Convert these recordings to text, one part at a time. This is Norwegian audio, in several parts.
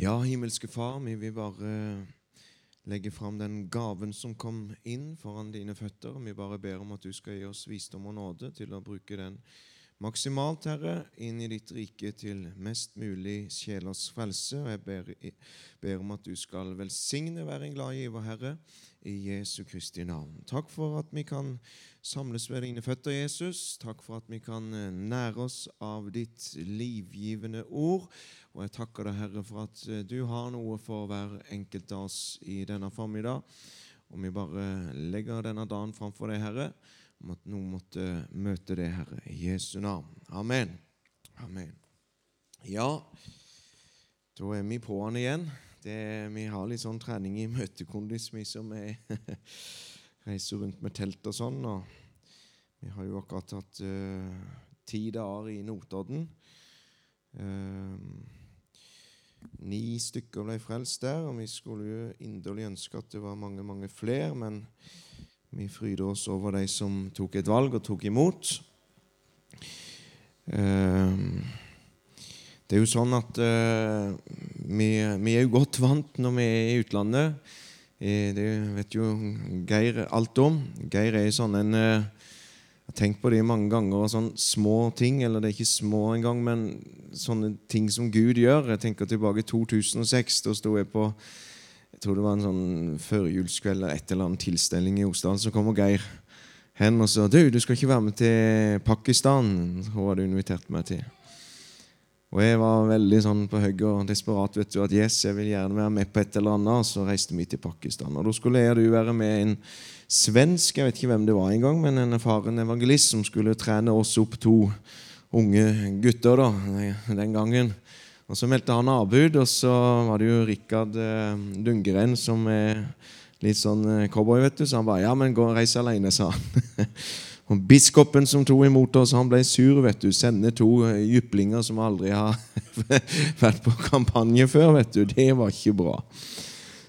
Ja, himmelske Far, vi vil bare legge fram den gaven som kom inn foran dine føtter. Vi bare ber om at du skal gi oss visdom og nåde til å bruke den maksimalt, Herre, inn i ditt rike til mest mulig sjelers frelse. Og jeg ber, ber, om at du skal velsigne hver en glad giver, Herre, i Jesu Kristi navn. Takk for at vi kan samles ved dine føtter, Jesus. Takk for at vi kan eh, nære oss av ditt livgivende ord. Og jeg takker deg, Herre, for at eh, du har noe for hver enkelt av oss i denne formiddag. Og vi bare legger denne dagen framfor deg, Herre om at noen måtte møte det, Herre, i Jesu navn. Amen. Amen. Ja, da er vi på han igjen. Det, vi har litt sånn trening i møtekondis, vi som er, reiser rundt med telt og sånn. og Vi har jo akkurat hatt uh, ti dager i Notodden. Uh, ni stykker ble frelst der, og vi skulle jo inderlig ønske at det var mange, mange flere. men vi fryder oss over de som tok et valg og tok imot. Ehm, det er jo sånn at eh, vi, er jo godt vant når vi er i utlandet. Eh, det vet jo Geir alt om. Geir er sånn en Jeg eh, har tenkt på det mange ganger. sånn Små ting, eller det er ikke små engang, men sånne ting som Gud gjør. Jeg tenker tilbake i 2006. Da sto jeg på jeg tror det var en sånn førjulskveld eller et eller annet tilstelning i Osdal. Så kommer Geir hen og sa du, du skal ikke være med til Pakistan. Hun hadde invitert meg til? Og jeg var veldig sånn på hugget og desperat. vet du, at yes, jeg vil gjerne være med på et eller annet. Så reiste vi til Pakistan. Og Da skulle jeg og du være med en svensk jeg vet ikke hvem det var engang, men en erfaren evangelist som skulle trene oss opp to unge gutter da, den gangen. Og Så meldte han avbud, og så var det jo Rikard Dungeren som er litt sånn eh, cowboy, vet du. Så han bare 'Ja, men gå og reis aleine', sa han. og Biskopen som tok imot oss, han ble sur. vet du. Sende to eh, jyplinger som aldri har vært på kampanje før. vet du. Det var ikke bra.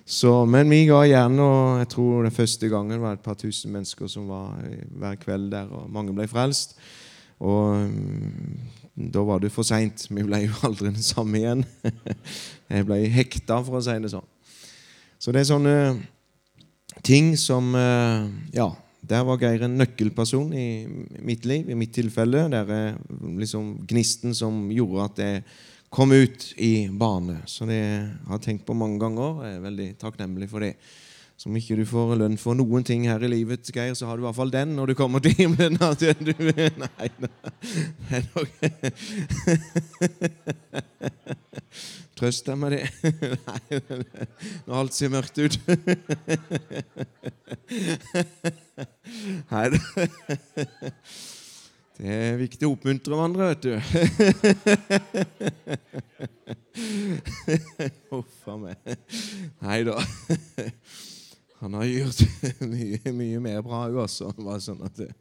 Så, men vi ga igjen, og jeg tror det første gangen var et par tusen mennesker som var hver kveld der, og mange ble frelst. Og mm, da var det for seint. Vi ble jo aldri den samme igjen. Jeg ble hekta, for å si det sånn. Så det er sånne ting som eh, Ja, der var Geir en nøkkelperson i mitt liv, i mitt tilfelle. Der er liksom gnisten som gjorde at jeg kom ut i bane. Så det har jeg tenkt på mange ganger. Jeg er veldig takknemlig for det. Som ikke du får lønn for noen ting her i livet, Geir, så har du i hvert fall den når du kommer til himmelen. At du, nei, nei, Trøst deg med det. Nei, når alt ser mørkt ut. Nei Det er viktig å oppmuntre hverandre, vet du. Huff a meg. Nei da. Han har gjort mye, mye mer bra òg, altså. Sånn at det.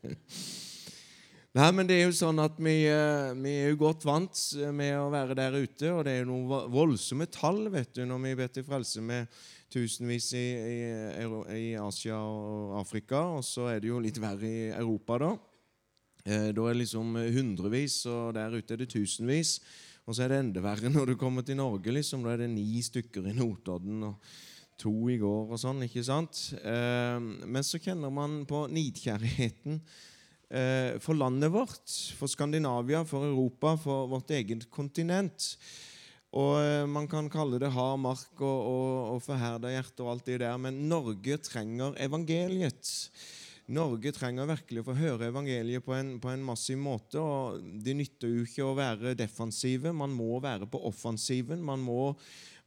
Nei, men det er jo sånn at vi, eh, vi, er jo godt vant med å være der ute, og det er jo noen voldsomme tall vet du, når vi ber til frelse med tusenvis i, i, i, Asia og Afrika, og så er det jo litt verre i Europa, da. Eh, da er det liksom hundrevis, og der ute er det tusenvis. Og så er det enda verre når du kommer til Norge, liksom. Da er det ni stykker i Notodden. og to i går og sånn, ikke sant? Eh, men så kjenner man på nidkjærligheten eh, for landet vårt, for Skandinavia, for Europa, for vårt eget kontinent. Og eh, Man kan kalle det hard mark og, og, og forherda hjerte og alt det der, men Norge trenger evangeliet. Norge trenger virkelig å få høre evangeliet på en, på en, massiv måte. og Det nytter jo ikke å være defensive. Man må være på offensiven. Man må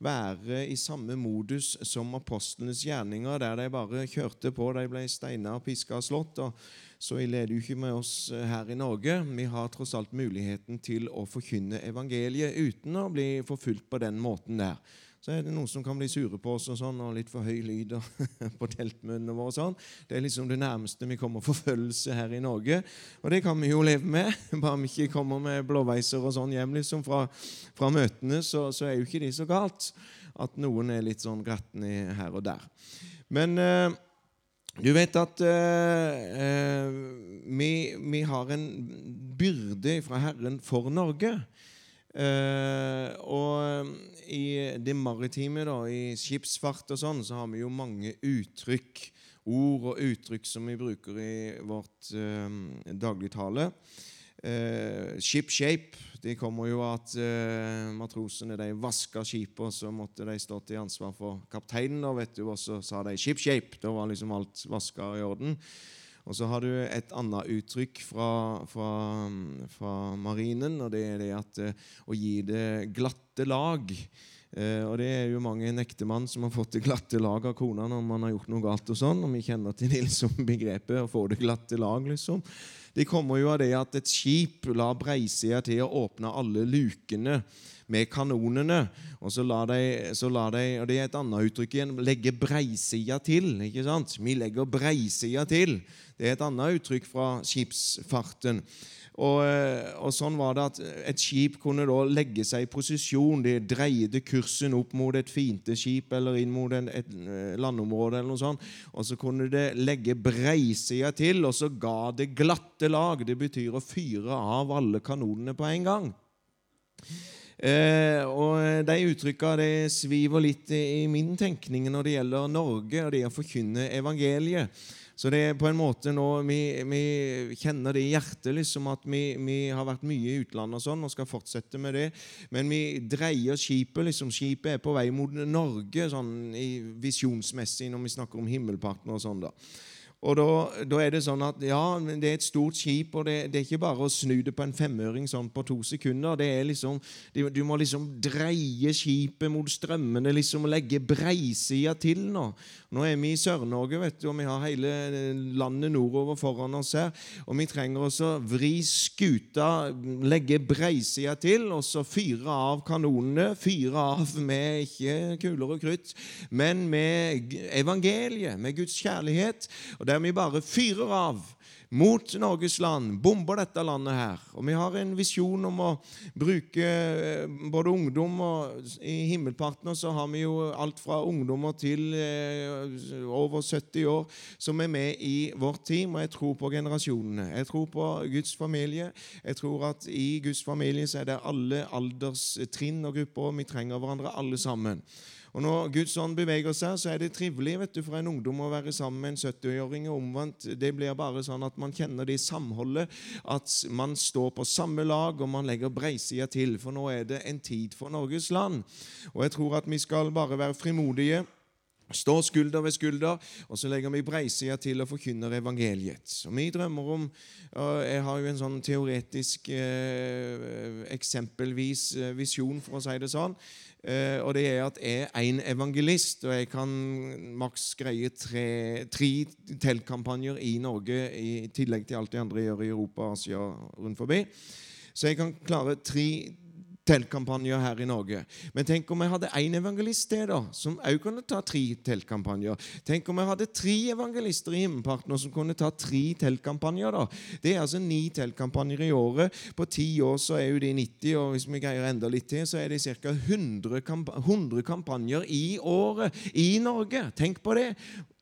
være i samme modus som apostlenes gjerninger, der de bare kjørte på. De ble steina, piska og slått. og Så ille er det jo ikke med oss her i Norge. Vi har tross alt muligheten til å forkynne evangeliet uten å bli forfulgt på den måten der så er det noen som kan bli sure på oss og sånn, og litt for høy lyd på teltmøtene våre. og sånn. Det er liksom det nærmeste vi kommer forfølgelse her i Norge. Og det kan vi jo leve med. Bare vi ikke kommer med blåveiser og sånn hjem liksom fra, fra møtene, så, så, er jo ikke de så galt at noen er litt sånn gretne her og der. Men eh, du vet at eh, eh, vi, vi har en byrde fra Herren for Norge. Eh, og i det maritime, da, i skipsfart og sånn, så har vi jo mange uttrykk. Ord og uttrykk som vi bruker i vårt uh, dagligtale. Uh, ship shape. Det kommer jo av at uh, matrosene de vaska skipet, og så måtte de stå til ansvar for kapteinen. Og vet du, og så sa de 'ship shape'. Da var liksom alt vaska i orden. Og så har du et annet uttrykk fra, fra, fra marinen, og det er det at eh, å gi det glatte lag. Eh, og det er jo mange en ektemann som har fått det glatte lag av kona når man har gjort noe galt. Og sånn, og vi kjenner til liksom, begrepet å få det glatte lag. liksom. Det kommer jo av det at et skip la breisida til å åpne alle lukene med kanonene. Og så la de, så la de og det er et annet uttrykk igjen, legge breisida til. ikke sant? Vi legger breisida til. Det er et annet uttrykk fra skipsfarten. Og, og, sånn var det at Et skip kunne da legge seg i posisjon. De dreide kursen opp mot et fiendeskip eller inn mot en, et landområde. eller noe sånt, Og så kunne det legge breisida til, og så ga det glatte lag. Det betyr å fyre av alle kanonene på en gang. Eh, og De uttrykka sviver litt i min tenkning når det gjelder Norge og det å forkynne evangeliet. Så det er på en måte nå Vi, vi kjenner det i hjertet, liksom, at vi, vi, har vært mye i utlandet og sånn, og skal fortsette med det. Men vi dreier skipet. liksom Skipet er på vei mot Norge sånn visjonsmessig når vi snakker om himmelpartner og sånn. da. Og da, da, er det sånn at ja, det er et stort skip, og det, det, er ikke bare å snu det på en femøring sånn på to sekunder. det er liksom, Du må liksom dreie skipet mot strømmene liksom, legge breisida til nå. Nå er vi i Sør-Norge, vet du, og vi har hele landet nordover foran oss her. Og vi trenger også vri skuta, legge breisida til, og så fyre av kanonene. Fyre av med ikke kuler og krutt, men med evangeliet, med Guds kjærlighet. og der vi bare fyrer av mot Norges land, bomber dette landet her. Og vi har en visjon om å bruke eh, både ungdom og I himmelpartner så har vi jo alt fra ungdommer til eh, over 70 år som er med i vårt team, og jeg tror på generasjonene. Jeg tror på Guds familie. Jeg tror at i Guds familie så er det alle alderstrinn og grupper, og vi trenger hverandre alle sammen. Og Når Guds ånd beveger seg, så er det trivelig vet du, for en ungdom å være sammen med en 70-åring. og omvendt. Det blir bare sånn at man kjenner det i samholdet, at man står på samme lag, og man legger breisida til. For nå er det en tid for Norges land. Og jeg tror at vi skal bare være frimodige. Stå skulder ved skulder, og så legger vi breisida til og forkynner evangeliet. Og Vi drømmer om og Jeg har jo en sånn teoretisk eh, eksempelvis eh, visjon, for å si det sånn. Eh, og det er at jeg er én evangelist, og jeg kan maks greie tre, tre teltkampanjer i Norge i tillegg til alt de andre gjør i Europa Asia rundt forbi. Så jeg kan klare tre teltkampanjer her i Norge. Men tenk om jeg hadde én evangelist til, da, som også kunne ta tre teltkampanjer. Tenk om jeg hadde tre evangelister i Himmelpartner som kunne ta tre teltkampanjer. da. Det er altså ni teltkampanjer i året. På ti år så er jo de 90, og hvis vi greier enda litt til, så er det ca. 100, kamp 100 kampanjer i året i Norge. Tenk på det!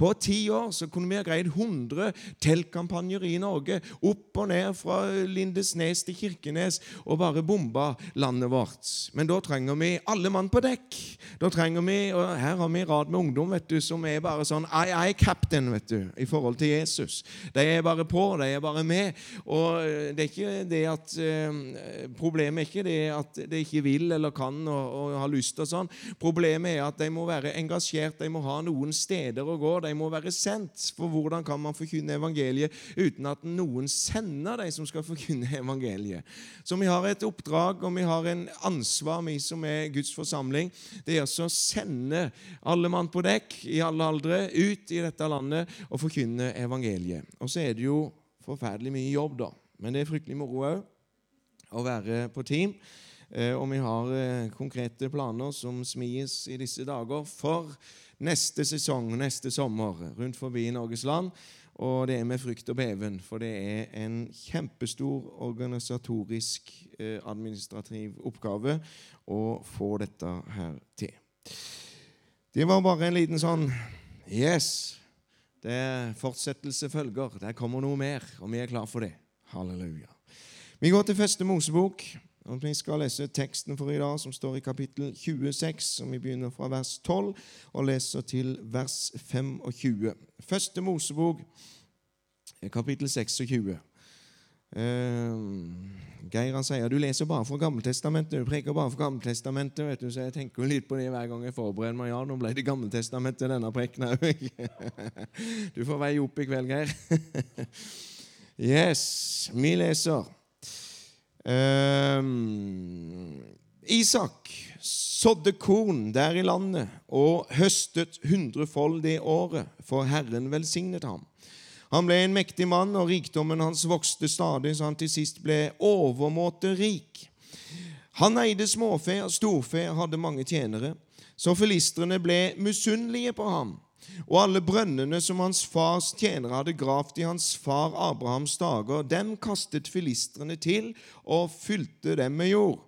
På ti år så kunne vi ha greid 100 teltkampanjer i Norge. Opp og ned fra Lindesnes til Kirkenes og bare bomba landet vårt. Men da trenger vi alle mann på dekk. Da trenger vi, og Her har vi rad med ungdom vet du, som er bare sånn I, I, captain, vet du, i forhold til Jesus. De er bare på, de er bare med. Og eh, det er ikke det at eh, Problemet er ikke det at de ikke vil eller kan og, og har lyst og sånn. Problemet er at de må være engasjert, de må ha noen steder å gå, de må være sendt. For hvordan kan man forkynne evangeliet uten at noen sender de som skal forkynne evangeliet? Så vi har et oppdrag, og vi har en ansvar, vi som er Guds forsamling. Det er å sende alle mann på dekk i alle aldre ut i dette landet og forkynne evangeliet. Og så er det jo forferdelig mye jobb, da. Men det er fryktelig moro òg å være på team. Eh, og vi har eh, konkrete planer som smies i disse dager for neste sesong, neste sommer, rundt forbi Norges land. Og det er med frykt og beven, for det er en kjempestor organisatorisk, eh, administrativ oppgave å få dette her til. Det var bare en liten sånn Yes! Det er fortsettelse følger. Der kommer noe mer, og vi er klar for det. Halleluja. Vi går til første Mosebok, Og Vi skal lese teksten for i dag, som står i kapittel 26, som vi begynner fra vers 12 og leser til vers 25. Første Mosebok, kapittel 26. Uh, Geir han sier du leser bare fra Gammeltestamentet. Du preker bare fra Gammeltestamentet. vet du, Så jeg tenker litt på det hver gang jeg forbereder meg. Ja, nå ble det Gammeltestamentet denne preken òg. Du får veie opp i kveld, Geir. Yes, vi leser. Uh, Isak sådde korn der i landet og høstet hundrefold det året, for Herren velsignet ham. Han ble en mektig mann, og rikdommen hans vokste stadig, så han til sist ble overmåte rik. Han eide småfe og storfe hadde mange tjenere, så filistrene ble misunnelige på ham. Og alle brønnene som hans fars tjenere hadde gravd i hans far Abrahams dager, dem kastet filistrene til og fylte dem med jord.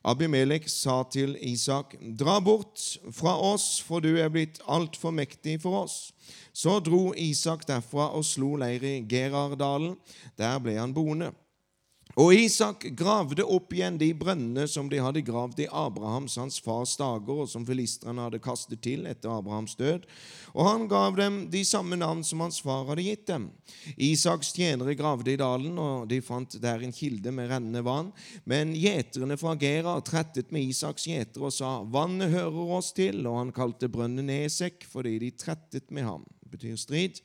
Abimelek sa til Isak, dra bort fra oss, for du er blitt altfor mektig for oss. Så dro Isak derfra og slo leir i Gerardalen. Der ble han boende. Og Isak gravde opp igjen de brønnene som de hadde gravd i Abrahams, hans fars dager, og som filistrene hadde kastet til etter Abrahams død. Og han gav dem de samme navn som hans far hadde gitt dem. Isaks tjenere gravde i dalen, og de fant der en kilde med rennende vann. Men gjeterne fra Gera trettet med Isaks gjetere og sa, vannet hører oss til, og han kalte brønnen Esek fordi de trettet med ham. Det betyr strid.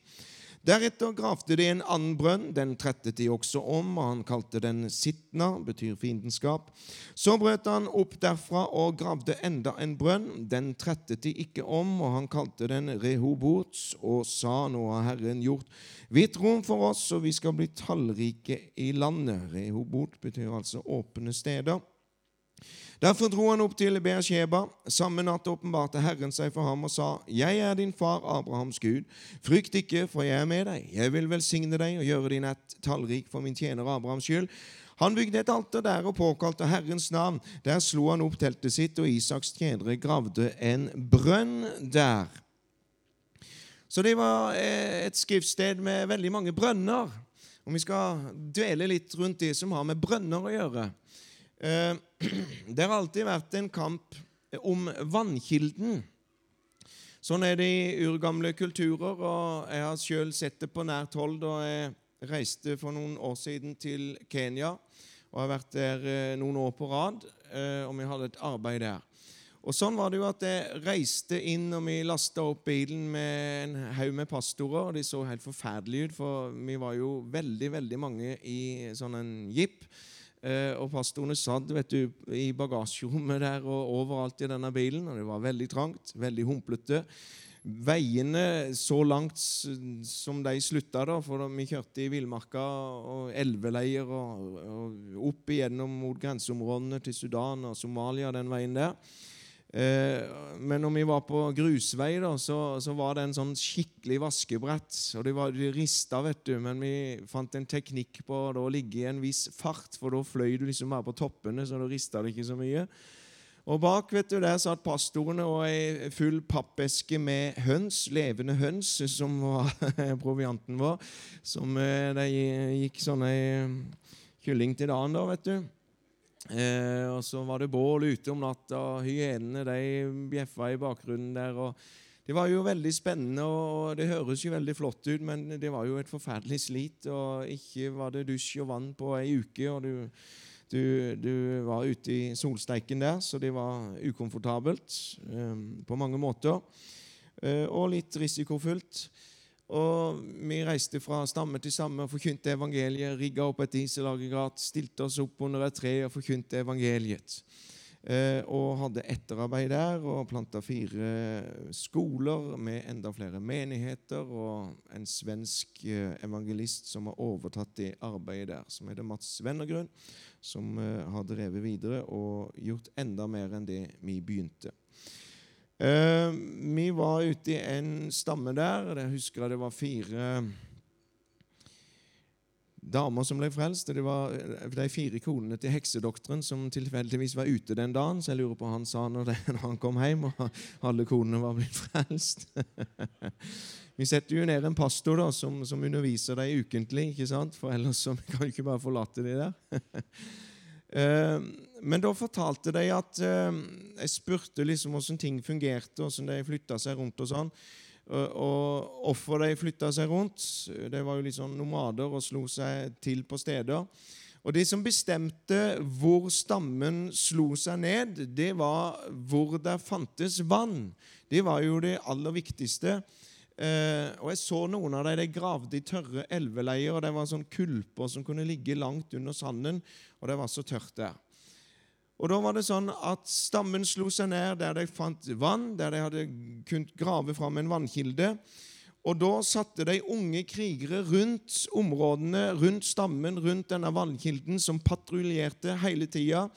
Deretter gravde de en annen brønn. Den trettet de også om, og han kalte den Sitna, betyr fiendenskap. Så brøt han opp derfra og gravde enda en brønn. Den trettet de ikke om, og han kalte den Rehobots, og sa, nå har Herren gjort hvitt rom for oss, og vi skal bli tallrike i landet. Rehobot betyr altså åpne steder. Derfor dro han opp til Beersheba. Samme natt åpenbarte Herren seg for ham og sa, Jeg er din far Abrahams Gud. Frykt ikke, for jeg er med deg. Jeg vil velsigne deg og gjøre din ett tallrik for min tjener Abrahams skyld. Han bygde et alter der og påkalte Herrens navn. Der slo han opp teltet sitt, og Isaks tjenere gravde en brønn der. Så det var eh, et skriftsted med veldig mange brønner. Og Vi skal dvele litt rundt det som har med brønner å gjøre. Det har alltid vært en kamp om vannkilden. Sånn er det i urgamle kulturer, og jeg har sjøl sett det på nært hold da jeg reiste for noen år siden til Kenya. Og har vært der eh, noen år på rad, eh, og vi hadde et arbeid der. Og Sånn var det jo at jeg reiste inn, og vi lasta opp bilen med en haug med pastorer. og De så helt forferdelige ut, for vi var jo veldig, veldig mange i sånn en jeep. Eh, og pastorene satt vet du, i bagasjerommet der og overalt i denne bilen. og Det var veldig trangt, veldig humplete. Veiene så langt som de slutta, da, for vi kjørte i villmarka og elveleier og, og opp igjennom mot grenseområdene til Sudan og Somalia, den veien der. Eh, men når vi var på grusvei, da, så, så, var det en sånn skikkelig vaskebrett. Og De, var, de rista, vet du, men vi fant en teknikk på da, å ligge i en viss fart, for da fløy du liksom bare på toppene, så da rista det ikke så mye. Og bak vet du, der satt pastorene og ei full pappeske med høns, levende høns, som var provianten vår. Som eh, de gikk sånn ei kylling til dagen, da, vet du. Eh, og så var det bål ute om natta, og hyenene de bjeffa i bakgrunnen der. og Det var jo veldig spennende, og det høres jo veldig flott ut, men det var jo et forferdelig slit. og Ikke var det dusj og vann på ei uke, og du, du, du var ute i solsteiken der, så det var ukomfortabelt eh, på mange måter. Eh, og litt risikofullt. Og Vi reiste fra stamme til stamme og forkynte evangeliet. Rigga opp et dieselaggregat, stilte oss opp under et tre og forkynte evangeliet. Eh, og hadde etterarbeid der og planta fire skoler med enda flere menigheter. Og en svensk eh, evangelist som har overtatt det arbeidet der, som heter Mats Wennergrunn, som eh, har drevet videre og gjort enda mer enn det vi begynte. Uh, vi var ute i en stamme der. Jeg husker det var fire damer som ble frelst. Det var de fire konene til heksedoktoren som tilfeldigvis var ute den dagen. Så jeg lurer på hva han sa når, han kom hjem og alle konene var blitt frelst. vi setter jo ned en pastor da, som, som underviser dem ukentlig, ikke sant? for ellers så kan vi ikke bare forlate de der. uh, men da fortalte de at eh, Jeg spurte liksom hvordan ting fungerte, hvordan de flytta seg rundt og sånn. Og hvorfor de flytta seg rundt. De var jo sånn nomader og slo seg til på steder. Og Det som bestemte hvor stammen slo seg ned, det var hvor det fantes vann. Det var jo det aller viktigste. Eh, og Jeg så noen av dem de gravde i tørre elveleier. og Det var sånn kulper som kunne ligge langt under sanden, og det var så tørt der. Og da var det sånn at Stammen slo seg ned der de fant vann, der de hadde kunnet grave fram en vannkilde. Og Da satte de unge krigere rundt områdene, rundt stammen, rundt denne vannkilden, som patruljerte hele tida.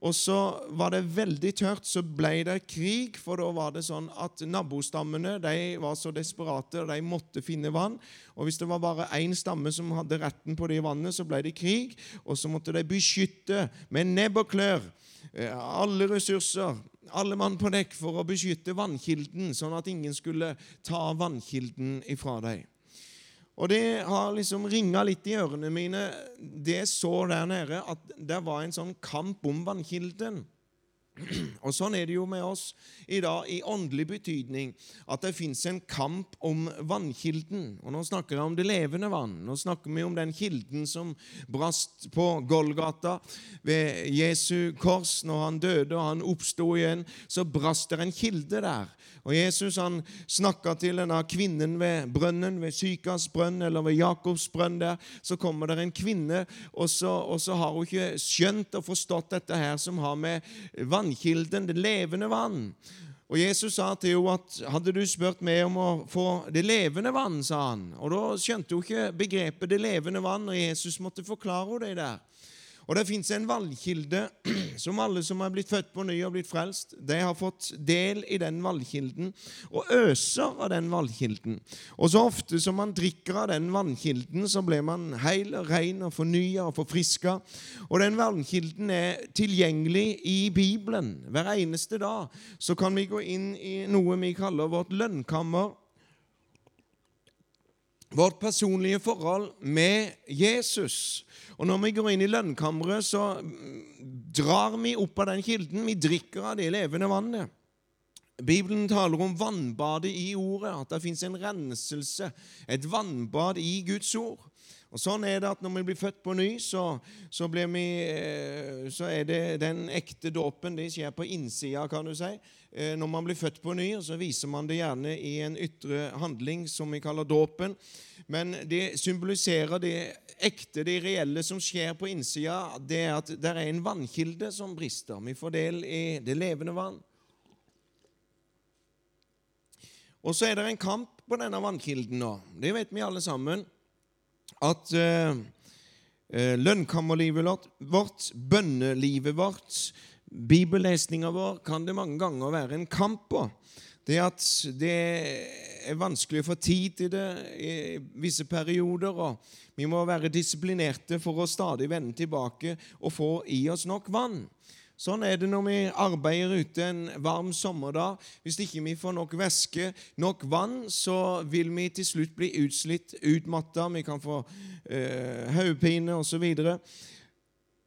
Og så var det veldig tørt, så ble det krig, for da var det sånn at nabostammene de var så desperate, og de måtte finne vann. Og hvis det var bare én stamme som hadde retten på det vannet, så ble det krig. Og så måtte de beskytte med nebb og klør eh, alle ressurser alle mann på dekk for å beskytte vannkilden, sånn at ingen skulle ta vannkilden ifra dem. Og det har liksom ringa litt i ørene mine, det jeg så der nede, at det var en sånn kamp om vannkilden. Og Sånn er det jo med oss i dag i åndelig betydning, at det fins en kamp om vannkilden. Og Nå snakker jeg om det levende vann. Nå snakker vi om den kilden som brast på Golgata ved Jesu kors når han døde og han oppsto igjen. Så brast det en kilde der. Og Jesus han snakka til denne kvinnen ved brønnen, ved Sykas brønn eller ved Jakobs brønn der. Så kommer det en kvinne, og så, og så har hun ikke skjønt og forstått dette her som har med vann vannkilden, det levende vann. Og Jesus sa til henne at hadde du spurt meg om å få det levende vann, sa han. Og da skjønte hun ikke begrepet det levende vann, og Jesus måtte forklare henne det der. Og det fins en vannkilde som alle som har blitt født på ny og blitt frelst, de har fått del i den vannkilden og øser av den vannkilden. Og så ofte som man drikker av den vannkilden, så blir man heil og ren og fornya og forfriska. Og den vannkilden er tilgjengelig i Bibelen. Hver eneste dag så kan vi gå inn i noe vi kaller vårt lønnkammer vårt personlige forhold med Jesus. Og Når vi går inn i lønnkammeret, så drar vi opp av den kilden. Vi drikker av det levende vannet. Bibelen taler om vannbadet i ordet, at det fins en renselse, et vannbad i Guds ord. Og Sånn er det at når vi blir født på ny, så, så, vi, eh, så er det den ekte dåpen. Det skjer på innsida, kan du si. Eh, når man blir født på ny, så viser man det gjerne i en ytre handling som vi kaller dåpen. Men det symboliserer det ekte, det reelle som skjer på innsida. Det er at det er en vannkilde som brister. Vi får del i det levende vann. Og så er det en kamp på denne vannkilden nå. Det vet vi alle sammen at uh, lønnkammerlivet vårt, bønnelivet vårt, bibellesninga vår, kan det mange ganger være en kamp på. Det at det er vanskelig å få tid til det i visse perioder, og vi må være disiplinerte for å stadig vende tilbake og få i oss nok vann. Sånn er det når vi arbeider ute en varm sommerdag. Hvis ikke vi får nok væske, nok vann, så vil vi til slutt bli utslitt, utmatta. Vi kan få eh, hodepine osv.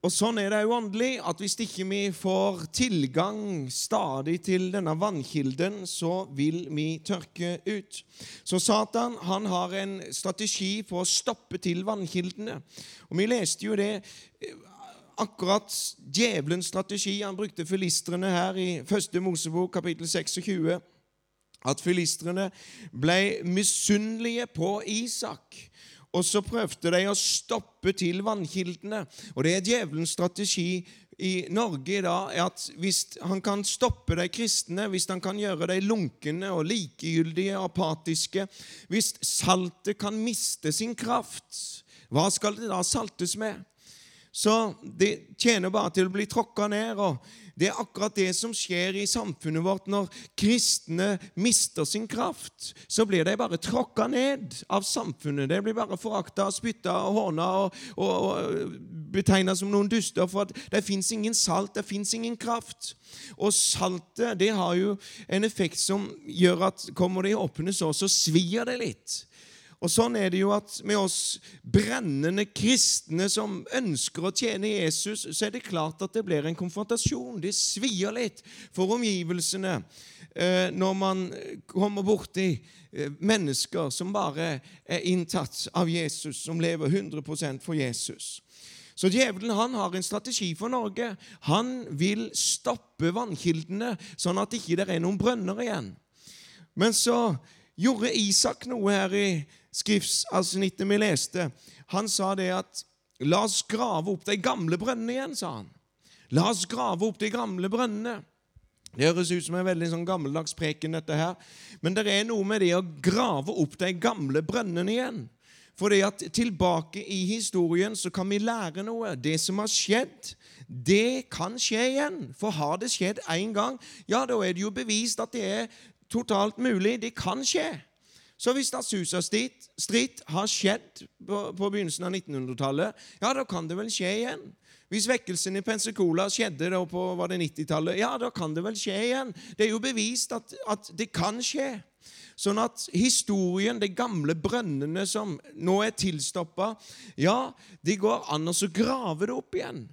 Og sånn er det òg åndelig, at hvis ikke vi får tilgang stadig til denne vannkilden, så vil vi tørke ut. Så Satan han har en strategi for å stoppe til vannkildene. Og Vi leste jo det akkurat djevelens strategi. Han brukte filistrene her i første Mosebok, kapittel 26. At filistrene ble misunnelige på Isak. Og så prøvde de å stoppe til vannkildene. Og det er djevelens strategi i Norge i dag, at hvis han kan stoppe de kristne, hvis han kan gjøre de lunkne og likegyldige og apatiske, hvis saltet kan miste sin kraft, hva skal det da saltes med? Så det tjener bare til å bli tråkka ned. og Det er akkurat det som skjer i samfunnet vårt når kristne mister sin kraft. Så blir de bare tråkka ned av samfunnet. De blir bare forakta, spytta og håna og, og, og betegna som noen duster. For at det fins ingen salt, det fins ingen kraft. Og saltet det har jo en effekt som gjør at kommer det i åpne sår, så svir det litt. Og sånn er det jo at med oss brennende kristne som ønsker å tjene Jesus, så er det klart at det blir en konfrontasjon. Det svir litt for omgivelsene eh, når man kommer borti eh, mennesker som bare er inntatt av Jesus, som lever 100% for Jesus. Så djevelen han har en strategi for Norge. Han vil stoppe vannkildene, sånn at det ikke er noen brønner igjen. Men så gjorde Isak noe her i skriftsavsnittet vi leste. Han sa det at La oss grave opp de gamle brønnene igjen, sa han. La oss grave opp de gamle brønnene. Det høres ut som en veldig sånn gammeldags preken, dette her. Men det er noe med det å grave opp de gamle brønnene igjen. For det at tilbake i historien så kan vi lære noe. Det som har skjedd, det kan skje igjen. For har det skjedd én gang, ja, da er det jo bevist at det er totalt mulig. Det kan skje. Så hvis Azusa Street har skjedd på, på begynnelsen av 1900-tallet, ja, da kan det vel skje igjen. Hvis vekkelsen i Pensacola skjedde da på var det 90-tallet, ja, da kan det vel skje igjen. Det er jo bevist at, at det kan skje. Sånn at historien, de gamle brønnene som nå er tilstoppa, ja, de går an å grave det opp igjen.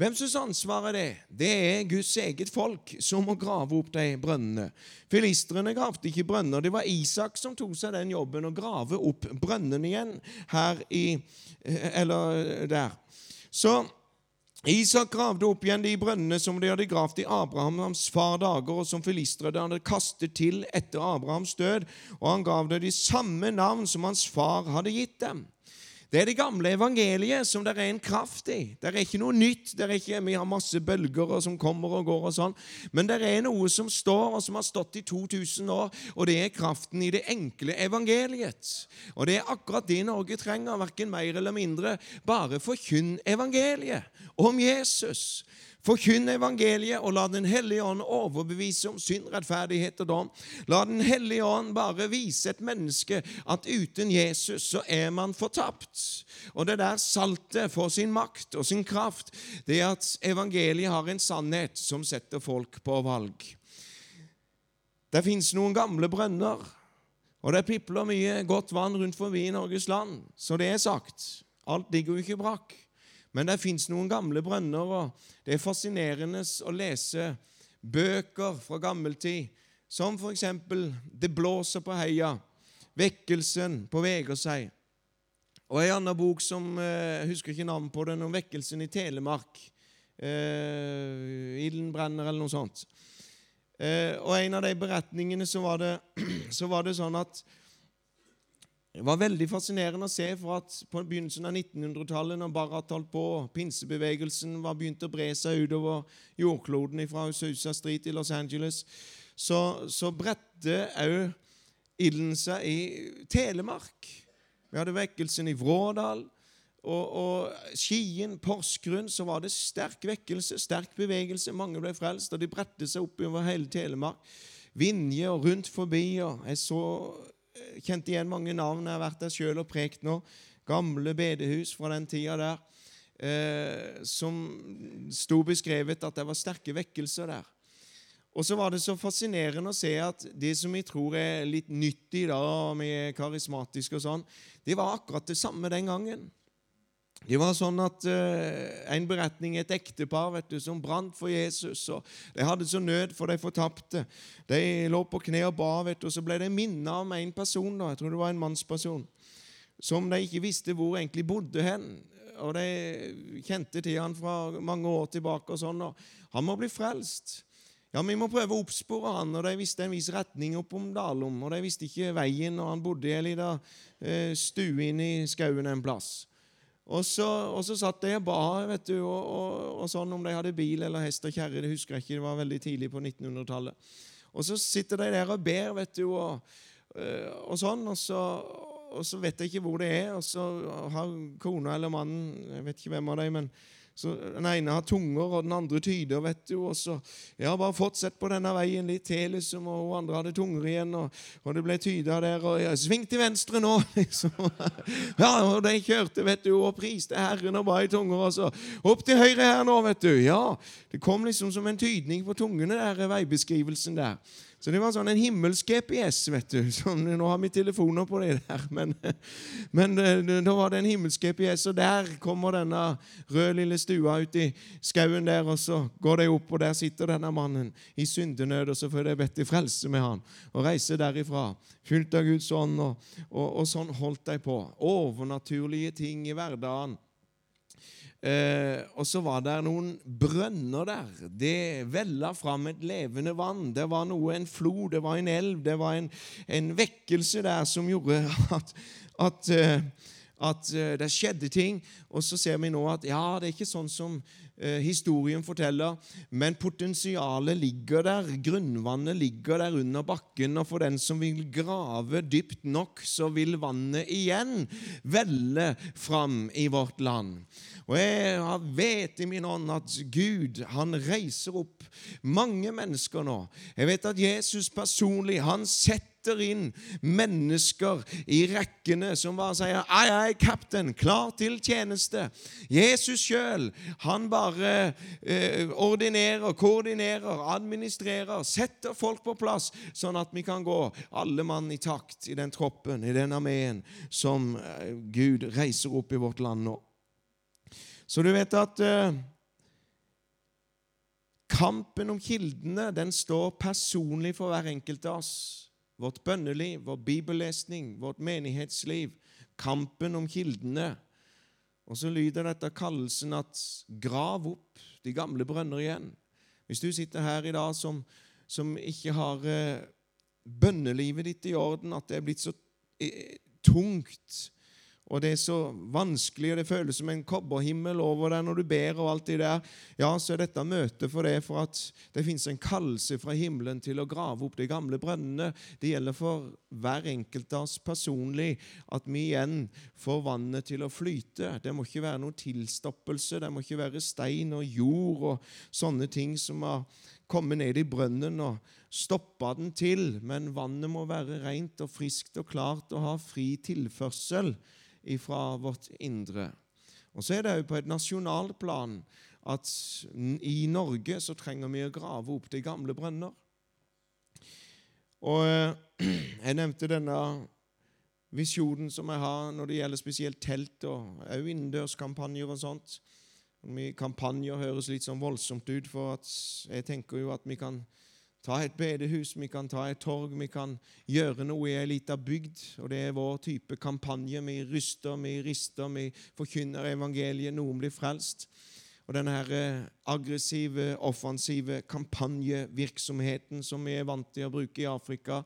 Hvem syns ansvaret det? Det er Guds eget folk som må grave opp de brønnene. Filistrene gravde ikke brønner. Det var Isak som tok seg den jobben å grave opp brønnene igjen her i Eller der. Så Isak gravde opp igjen de brønnene som de hadde gravd i Abrahams far dager, og som filistrene hadde kastet til etter Abrahams død, og han gav dem de samme navn som hans far hadde gitt dem. Det er det gamle evangeliet som det er en kraft i. Det er ikke noe nytt. Det er ikke, Vi har masse bølger som kommer og går, og sånn. men det er noe som står, og som har stått i 2000 år, og det er kraften i det enkle evangeliet. Og det er akkurat det Norge trenger, verken mer eller mindre. Bare forkynn evangeliet om Jesus. Forkynn evangeliet, og la Den hellige ånd overbevise om synd, rettferdighet og dom. La Den hellige ånd bare vise et menneske at uten Jesus så er man fortapt. Og det der saltet får sin makt og sin kraft, det er at evangeliet har en sannhet som setter folk på valg. Det fins noen gamle brønner, og det pipler mye godt vann rundt forbi i Norges land. Så det er sagt. Alt ligger jo ikke brakk. Men det fins noen gamle brønner, og det er fascinerende å lese bøker fra gammeltid, som f.eks. 'Det blåser på heia', 'Vekkelsen på seg'. Og en annen bok som jeg eh, husker ikke navnet på den, om vekkelsen i Telemark. Eh, Ilden brenner, eller noe sånt. Eh, og en av de beretningene så var det, så var det sånn at det var veldig fascinerende å se for at på begynnelsen av 1900-tallet, når Barrat holdt på, pinsebevegelsen var begynt å bre seg utover jordkloden fra Susa Street i Los Angeles, så, så bredte òg ilden seg i Telemark. Vi hadde vekkelsen i Vrådal. Og, og Skien, Porsgrunn, så var det sterk vekkelse, sterk bevegelse. Mange ble frelst, og de bredte seg oppover hele Telemark. Vinje og rundt forbi. og Jeg så kjent igjen mange navn. Jeg har vært der sjøl og prekt nå. Gamle bedehus fra den tida der. Eh, som sto beskrevet at det var sterke vekkelser der. Og så var det så fascinerende å se at det som vi tror er litt nytt i dag, med karismatisk og sånn, det var akkurat det samme den gangen. Det var sånn at uh, En beretning et ektepar vet du, som brant for Jesus. og De hadde så nød, for de fortapte. De lå på kne og ba, vet du, og så ble de minnet om en person. da, jeg tror det var en mannsperson, som de ikke visste hvor egentlig bodde hen. Og De kjente til han fra mange år tilbake. og sånn, og Han må bli frelst. Ja, Vi må prøve å oppspore han, og De visste en viss retning opp om Dalom. og De visste ikke veien, og han bodde i ei lita uh, stue inne i skauen en plass. Og så, og så satt de og ba vet du, og, og, og, sånn om de hadde bil eller hest og kjerre. Det husker jeg ikke, det var veldig tidlig på 1900-tallet. Og så sitter de der og ber, vet du, øh, og sånn. Og så, og så, vet jeg ikke hvor det er. Og så har kona eller mannen Jeg vet ikke hvem av dem, men så Den ene har tunger, og den andre tyder. vet du, og så, ja, Bare fortsett på denne veien litt til, liksom, og hun andre hadde tunger igjen. Og, og det ble tyder der. og ja, Sving til venstre nå! liksom. Ja, og De kjørte vet du, og priste Herren og ba i tunger. og så Opp til høyre her nå, vet du. Ja, Det kom liksom som en tydning på tungene, der veibeskrivelsen der. Så det var sånn en himmelsk GPS, vet du. Sånn, nå har vi telefoner på det der, men, men da var det en himmelsk GPS, og der kommer denne røde lille stua ut i skauen der, og så går de opp, og der sitter denne mannen i syndenød, og så får de bedt til frelse med han, og reiser derifra, fylt av Guds ånd, og, og, og sånn holdt de på. Overnaturlige ting i hverdagen. Eh, og så var det noen brønner der. Det vella fram et levende vann. Det var noe, en flod, det var en elv, det var en, en vekkelse der som gjorde at, at, eh, at, eh, det skjedde ting. Og så ser vi nå at ja, det er ikke sånn som historien forteller, men potensialet ligger der. Grunnvannet ligger der under bakken, og for den som vil grave dypt nok, så vil vannet igjen velle fram i vårt land. Og jeg vet i min ånd at Gud han reiser opp mange mennesker nå. Jeg vet at Jesus personlig han setter inn mennesker i rekkene som bare sier 'Ai, ai, kaptein, klar til tjeneste'. Jesus sjøl, han bare eh, ordinerer, koordinerer, administrerer, setter folk på plass, sånn at vi kan gå alle mann i takt i den troppen, i den armeen som eh, Gud reiser opp i vårt land nå. Så du vet at eh, kampen om kildene den står personlig for hver enkelt av oss. Vårt bønneliv, vår bibellesning, vårt menighetsliv. Kampen om kildene. Og så lyder dette kallelsen at grav opp de gamle brønner igjen. Hvis du sitter her i dag som, som ikke har eh, bønnelivet ditt i orden, at det er blitt så eh, tungt og det er så vanskelig, og det føles som en kobberhimmel over deg når du ber, og alt det der, ja, så er dette møtet for det, for at det fins en kallelse fra himmelen til å grave opp de gamle brønnene. Det gjelder for hver enkelt av oss personlig at vi igjen får vannet til å flyte. Det må ikke være noen tilstoppelse, det må ikke være stein og jord og sånne ting som har kommet ned i brønnen og stoppa den til, men vannet må være rent og friskt og klart og ha fri tilførsel fra vårt indre. Og så er det òg på et nasjonalt plan at i Norge så trenger vi å grave opp de gamle brønner. Og eh, jeg nevnte denne visjonen som jeg har når det gjelder spesielt telt og òg innendørskampanjer og sånt. Kampanjer høres litt sånn voldsomt ut, for jeg tenker jo at vi kan ta et bedehus, vi kan ta et torg, vi kan gjøre noe i ei lita bygd. Og det er vår type kampanje. Vi ryster, vi rister, vi forkynner evangeliet. Noen blir frelst. Og denne her eh, aggressive, offensive kampanjevirksomheten som vi er vant til å bruke i Afrika,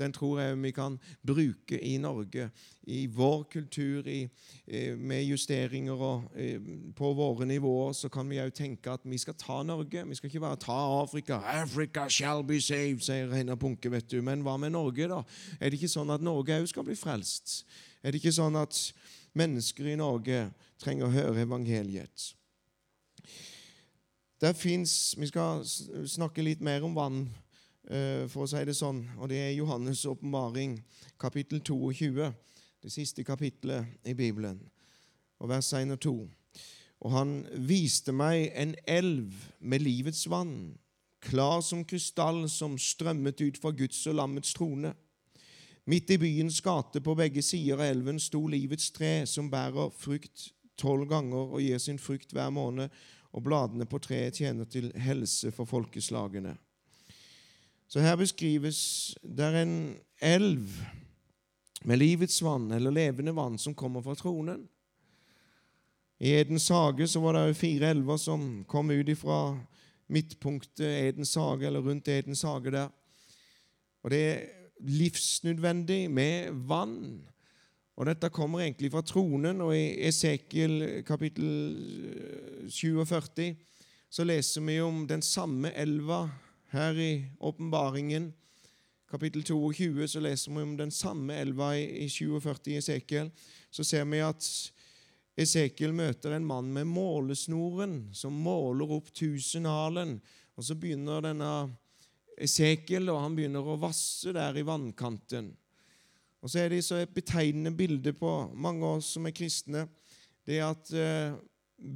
den tror jeg vi kan bruke i Norge. I vår kultur, i, eh, med justeringer og, eh, på våre nivåer, så kan vi òg tenke at vi skal ta Norge. Vi skal ikke bare ta Afrika. 'Africa shall be saved', sier Reinar Punke. vet du. Men hva med Norge, da? Er det ikke sånn at Norge òg skal bli frelst? Er det ikke sånn at mennesker i Norge trenger å høre evangeliet? Der fins Vi skal snakke litt mer om vann, eh, for å si det sånn. Og det er Johannes' åpenbaring, kapittel 22. Det siste kapittelet i Bibelen, og vers 1 og 2. Og han viste meg en elv med livets vann, klar som krystall, som strømmet ut fra Guds og lammets trone. Midt i byens gate på begge sider av elven sto livets tre, som bærer frukt tolv ganger og gir sin frukt hver måned og bladene på treet tjener til helse for folkeslagene. Så her beskrives det er en elv med livets vann, eller levende vann, som kommer fra tronen. I Edens hage så var det fire elver som kom ut fra midtpunktet Edens hage, eller rundt Edens hage der. Og det er livsnødvendig med vann. Og Dette kommer egentlig fra tronen, og i Esekiel kapittel 47 eh, så leser vi om den samme elva her i åpenbaringen. Kapittel 22 så leser vi om den samme elva i 47 i Esekiel. Så ser vi at Esekiel møter en mann med målesnoren, som måler opp tusenhalen. Og så begynner denne Esekiel, og han begynner å vasse der i vannkanten. Og så er det så et betegnende bilde på mange av oss som er kristne. Det er at eh,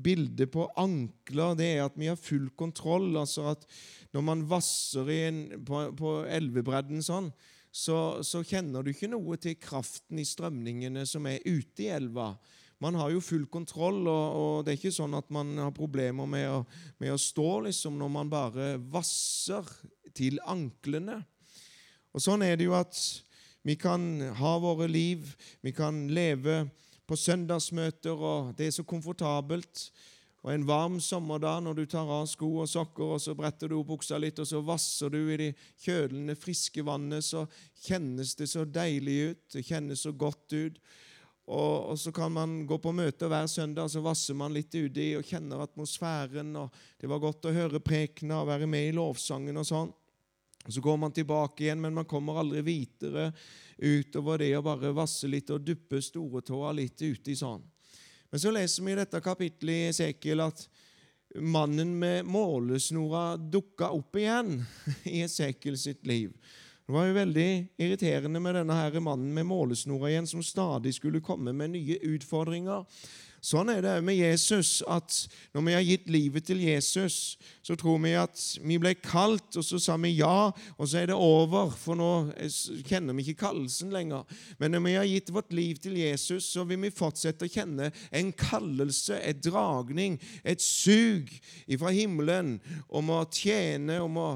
bildet på ankler, det er at vi har full kontroll. Altså at når man vasser en, på, på elvebredden sånn, så, så, kjenner du ikke noe til kraften i strømningene som er ute i elva. Man har jo full kontroll, og, og det er ikke sånn at man har problemer med å, med å stå liksom når man bare vasser til anklene. Og Sånn er det jo at vi kan ha våre liv, vi kan leve på søndagsmøter, og det er så komfortabelt. Og En varm sommerdag når du tar av sko og sokker og så bretter du opp buksa litt, og så vasser du i det kjølende, friske vannet, så kjennes det så deilig ut. Det kjennes så godt ut. Og, og, så kan man gå på møte hver søndag, så vasser man litt uti og kjenner atmosfæren. og Det var godt å høre prekena og være med i lovsangen og sånn. Så går man tilbake igjen, men man kommer aldri videre utover det å bare vasse litt og duppe storetåa litt uti sånn. Men så leser vi i dette kapittelet i Esekiel at mannen med målesnora dukka opp igjen i Esekiel sitt liv. Det var jo veldig irriterende med denne her mannen med målesnora igjen, som stadig skulle komme med nye utfordringer. Sånn er det med Jesus, at når vi har gitt livet til Jesus, så tror vi at vi ble kalt, og så sa vi ja, og så er det over, for nå kjenner vi ikke kallelsen lenger. Men når vi har gitt vårt liv til Jesus, så vil vi fortsette å kjenne en kallelse, et dragning, et sug fra himmelen om å tjene, om å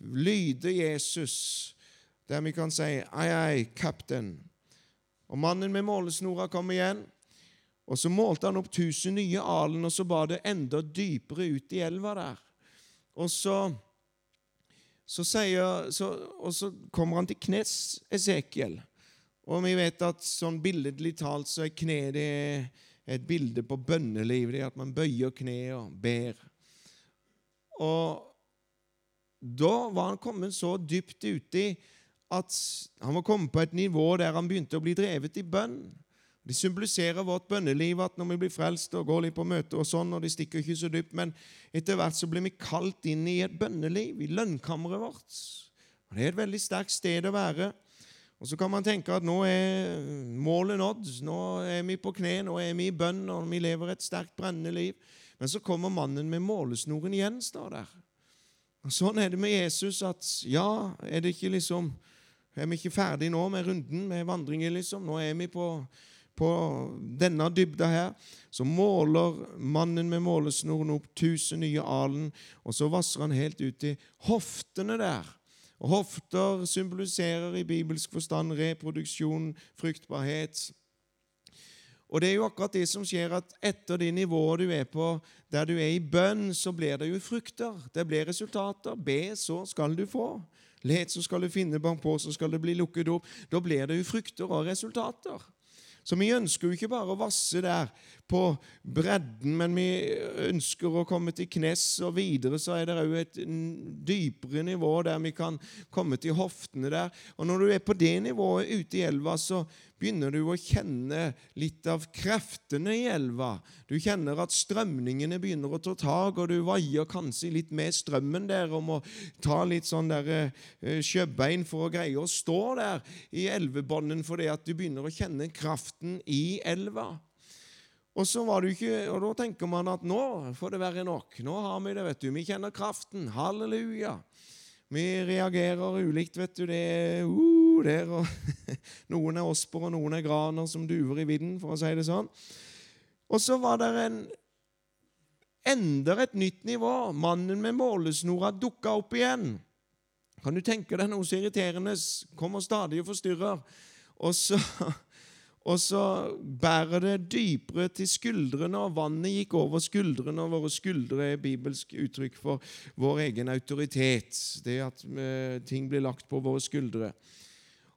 lyde Jesus, der vi kan si 'Ai, ai, captain'. Og mannen med målesnora kom igjen. Og Så målte han opp tusen nye alen, og så var det enda dypere ut i elva der. Og så, så, sier, så, og så kommer han til knes, Esekiel. Og vi vet at sånn billedlig talt så er kne et bilde på bønneliv. Det er at man bøyer kne og ber. Og da var han kommet så dypt uti at han var kommet på et nivå der han begynte å bli drevet i bønn. De symboliserer vårt bønneliv, at når vi blir frelst og går litt på møter og sånn, og de stikker ikke så dypt, men etter hvert så blir vi kalt inn i et bønneliv, i lønnkammeret vårt. Og Det er et veldig sterkt sted å være. Og Så kan man tenke at nå er målet nådd. Nå er vi på kne, nå er vi i bønn, og vi lever et sterkt brennende liv. Men så kommer mannen med målesnoren igjen, står der. Og Sånn er det med Jesus at ja, er det ikke liksom Er vi ikke ferdig nå med runden med vandringen, liksom? Nå er vi på på denne dybda her, så måler mannen med målesnoren opp tusen nye alen, og så vasser han helt ut i hoftene der. Og Hofter symboliserer i bibelsk forstand reproduksjon, fruktbarhet. Og det er jo akkurat det som skjer, at etter det nivået du er på, der du er i bønn, så blir det jo frukter. Det blir resultater. Be, så skal du få. Let, så skal du finne. Bank på, så skal det bli lukket opp. Da blir det jo frukter og resultater. Så vi ønsker jo ikke bare å vasse der på bredden, men vi ønsker å komme til knes, og videre så er det òg et dypere nivå der vi kan komme til hoftene der. Og når du er på det nivået ute i elva, så begynner du å kjenne litt av kreftene i elva. Du kjenner at strømningene begynner å ta tak, og du vaier kanskje litt med strømmen der og må ta litt sånn der uh, sjøbein for å greie å stå der i elvebånden fordi at du begynner å kjenne kraften i elva. Og så var det ikke, og Da tenker man at nå får det være nok. Nå har vi det. vet du. Vi kjenner kraften. Halleluja. Vi reagerer ulikt, vet du. Det er uh, der, og noen er osper, og noen er graner som duver i vinden, for å si det sånn. Og så var det en enda et nytt nivå. Mannen med målesnora dukka opp igjen. Kan du tenke deg noe så irriterende? Kommer stadig og forstyrrer. Og så, og så bærer det dypere til skuldrene, og vannet gikk over skuldrene. Og våre skuldre er bibelsk uttrykk for vår egen autoritet. Det at eh, ting blir lagt på våre skuldre.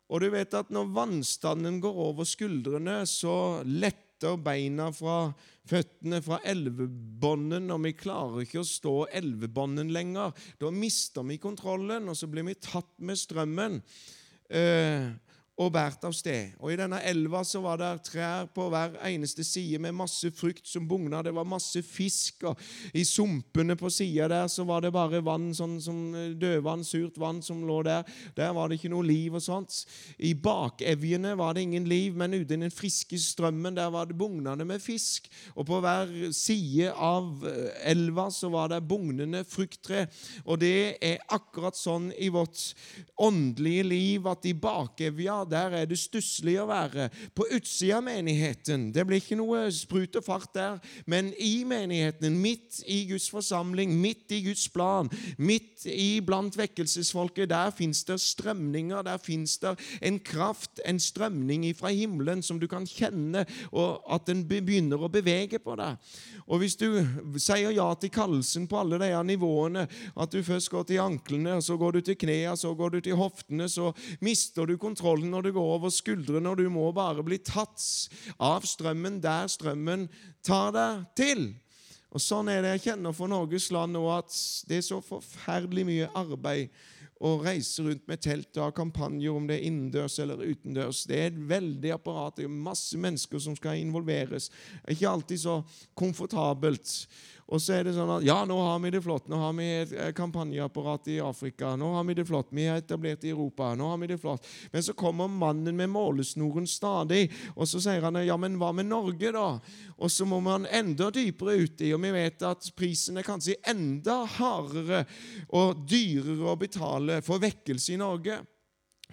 Og du vet at når vannstanden går over skuldrene, så letter beina fra føttene fra elvebånden, og vi klarer ikke å stå elvebånden lenger. Da mister vi kontrollen, og så blir vi tatt med strømmen. Eh, og båret av sted. Og I denne elva så var det trær på hver eneste side med masse frukt som bugna. Det var masse fisk, og i sumpene på sida der så var det bare vann, sånn som dødvann, surt vann som lå der. Der var det ikke noe liv og sånt. I bakevjene var det ingen liv, men ute i den friske strømmen der var det bugnende med fisk. Og på hver side av eh, elva så var det bugnende frukttre. Og det er akkurat sånn i vårt åndelige liv at i bakevja der er det stusslig å være. På utsida av menigheten. Det blir ikke noe sprut og fart der, men i menigheten, midt i Guds forsamling, midt i Guds plan, midt i blant vekkelsesfolket, der fins det strømninger, der fins det en kraft, en strømning fra himmelen som du kan kjenne, og at den begynner å bevege på deg. Og hvis du sier ja til kallelsen på alle de nivåene, at du først går til anklene, så går du til knærne, så går du til hoftene, så mister du kontrollen når du går over skuldrene, og du må bare bli tatt av strømmen der strømmen tar deg til. Og Sånn er det jeg kjenner for Norges land nå, at det er så forferdelig mye arbeid å reise rundt med telt og ha kampanjer, om det er innendørs eller utendørs. Det er et veldig apparat. Det er masse mennesker som skal involveres. Det er ikke alltid så komfortabelt. Og så er det sånn at ja, nå har vi det flott. Nå har vi et kampanjeapparat i Afrika. Nå har vi det flott. Vi er etablert i Europa. Nå har vi det flott. Men så kommer mannen med målesnoren stadig, og så sier han ja, men hva med Norge, da? Og så må man enda dypere uti, og vi vet at prisen er kanskje enda hardere og dyrere å betale for vekkelse i Norge.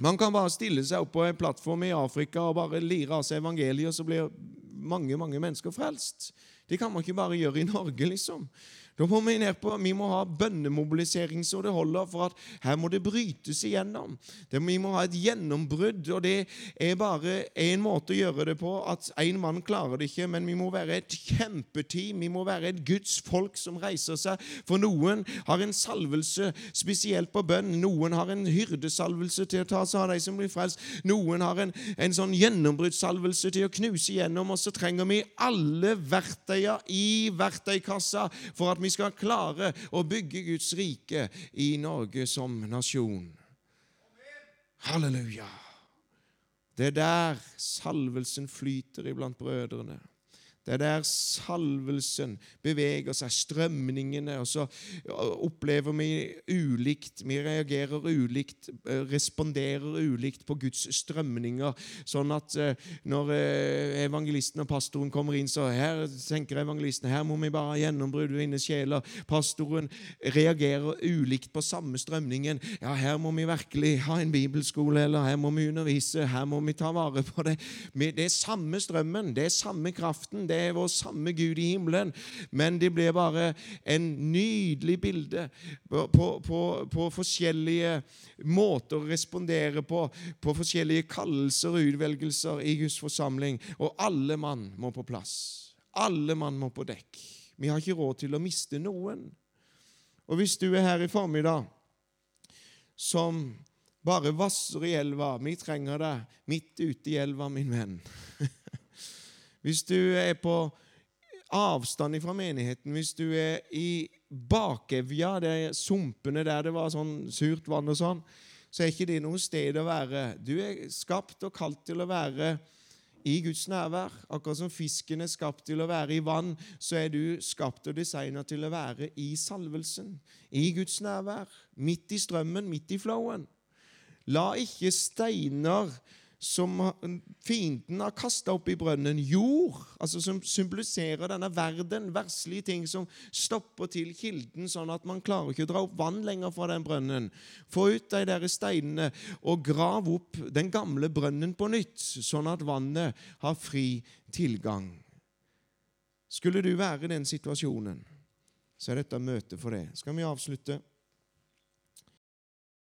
Man kan bare stille seg opp på en plattform i Afrika og bare lire av seg evangeliet, og så blir mange mange mennesker frelst. Det kan man ikke bare gjøre i Norge, liksom. Da må vi ned på, vi må ha bønnemobilisering så det holder, for at her må det brytes igjennom. Det, vi må ha et gjennombrudd, og det er bare én måte å gjøre det på. At én mann klarer det ikke, men vi må være et kjempeteam. Vi må være et Guds folk som reiser seg. For noen har en salvelse spesielt på bønn. Noen har en hyrdesalvelse til å ta seg av de som blir frelst. Noen har en, en sånn gjennombruddssalvelse til å knuse igjennom, og så trenger vi alle verktøyene i verktøykassa for at vi vi skal klare å bygge Guds rike i Norge som nasjon. Halleluja. Det er der salvelsen flyter iblant brødrene. Det er der salvelsen beveger seg, strømningene, og så opplever vi ulikt. Vi reagerer ulikt, eh, responderer ulikt på Guds strømninger. Sånn at eh, når eh, evangelisten og pastoren kommer inn, så her tenker evangelisten her må vi bare ha gjennombrudd vinne sjeler. Pastoren reagerer ulikt på samme strømningen. Ja, her må vi virkelig ha en bibelskole, eller her må vi undervise, her må vi ta vare på det. Det er samme strømmen, det er samme kraften. det det er vår samme Gud i himmelen. Men det blir bare en nydelig bilde på, på, på, på forskjellige måter å respondere på, på forskjellige kallelser og utvelgelser i Guds forsamling. Og alle mann må på plass. Alle mann må på dekk. Vi har ikke råd til å miste noen. Og hvis du er her i formiddag som bare vasser i elva Vi trenger deg midt ute i elva, min venn. hvis du er på avstand fra menigheten, hvis du er i bakevja, er sumpene der det var sånn surt vann og sånn, så er ikke det noe sted å være. Du er skapt og kalt til å være i Guds nærvær. Akkurat som fisken er skapt til å være i vann, så er du skapt og designet til å være i salvelsen. I Guds nærvær. Midt i strømmen, midt i flowen. La ikke steiner som fienden har kasta opp i brønnen. Jord, altså som symboliserer denne verden. Verslige ting som stopper til kilden, sånn at man klarer ikke å dra opp vann lenger fra den brønnen. Få ut de der steinene og grav opp den gamle brønnen på nytt, sånn at vannet har fri tilgang. Skulle du være i den situasjonen, så er dette møtet for det. Skal vi avslutte?